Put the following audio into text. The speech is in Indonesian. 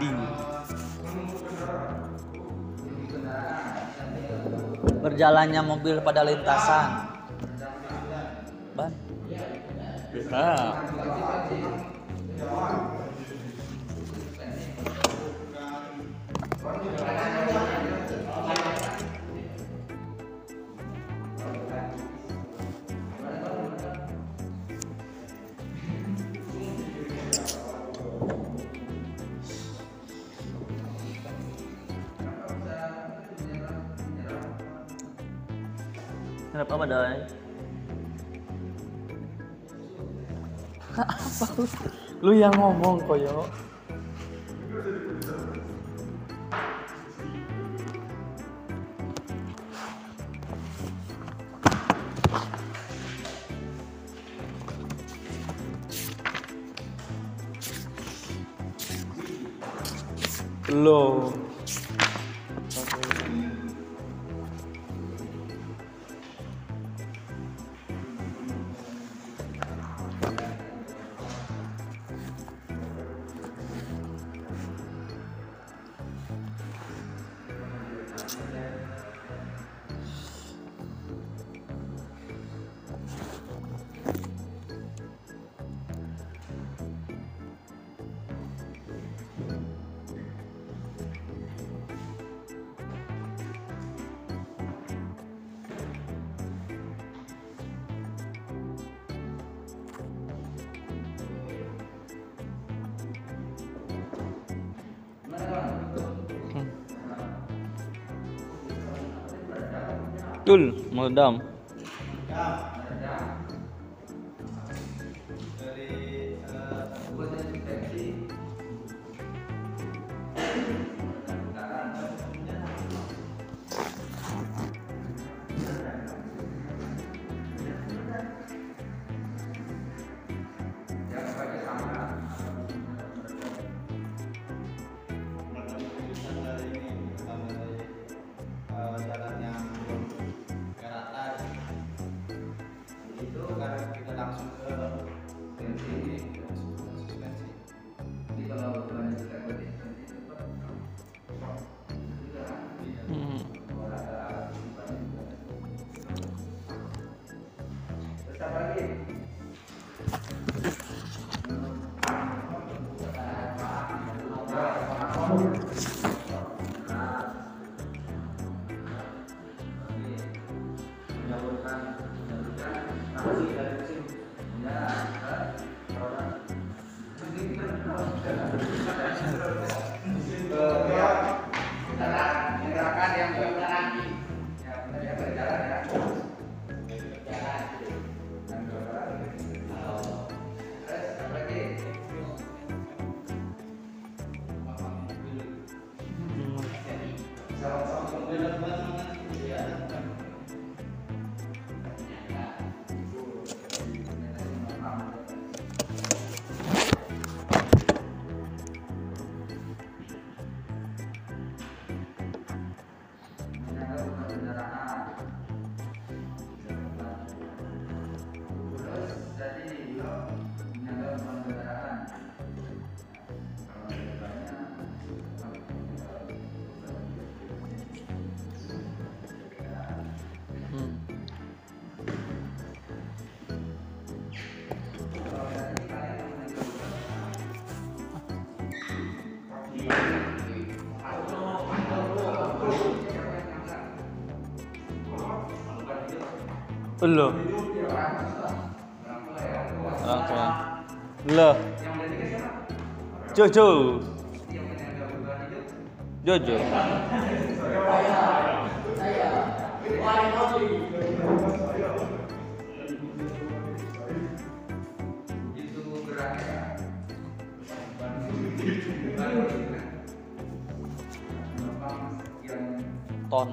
dinding. Berjalannya mobil pada lintasan. Ban. Bisa. Kenapa badai Lu yang ngomong koyo. Belum. Abdul Muldam gerakan jadi beliau menjaga persaudaraan kalau banyak Belum. Oke. Belum. Jojo. Jojo. Ton.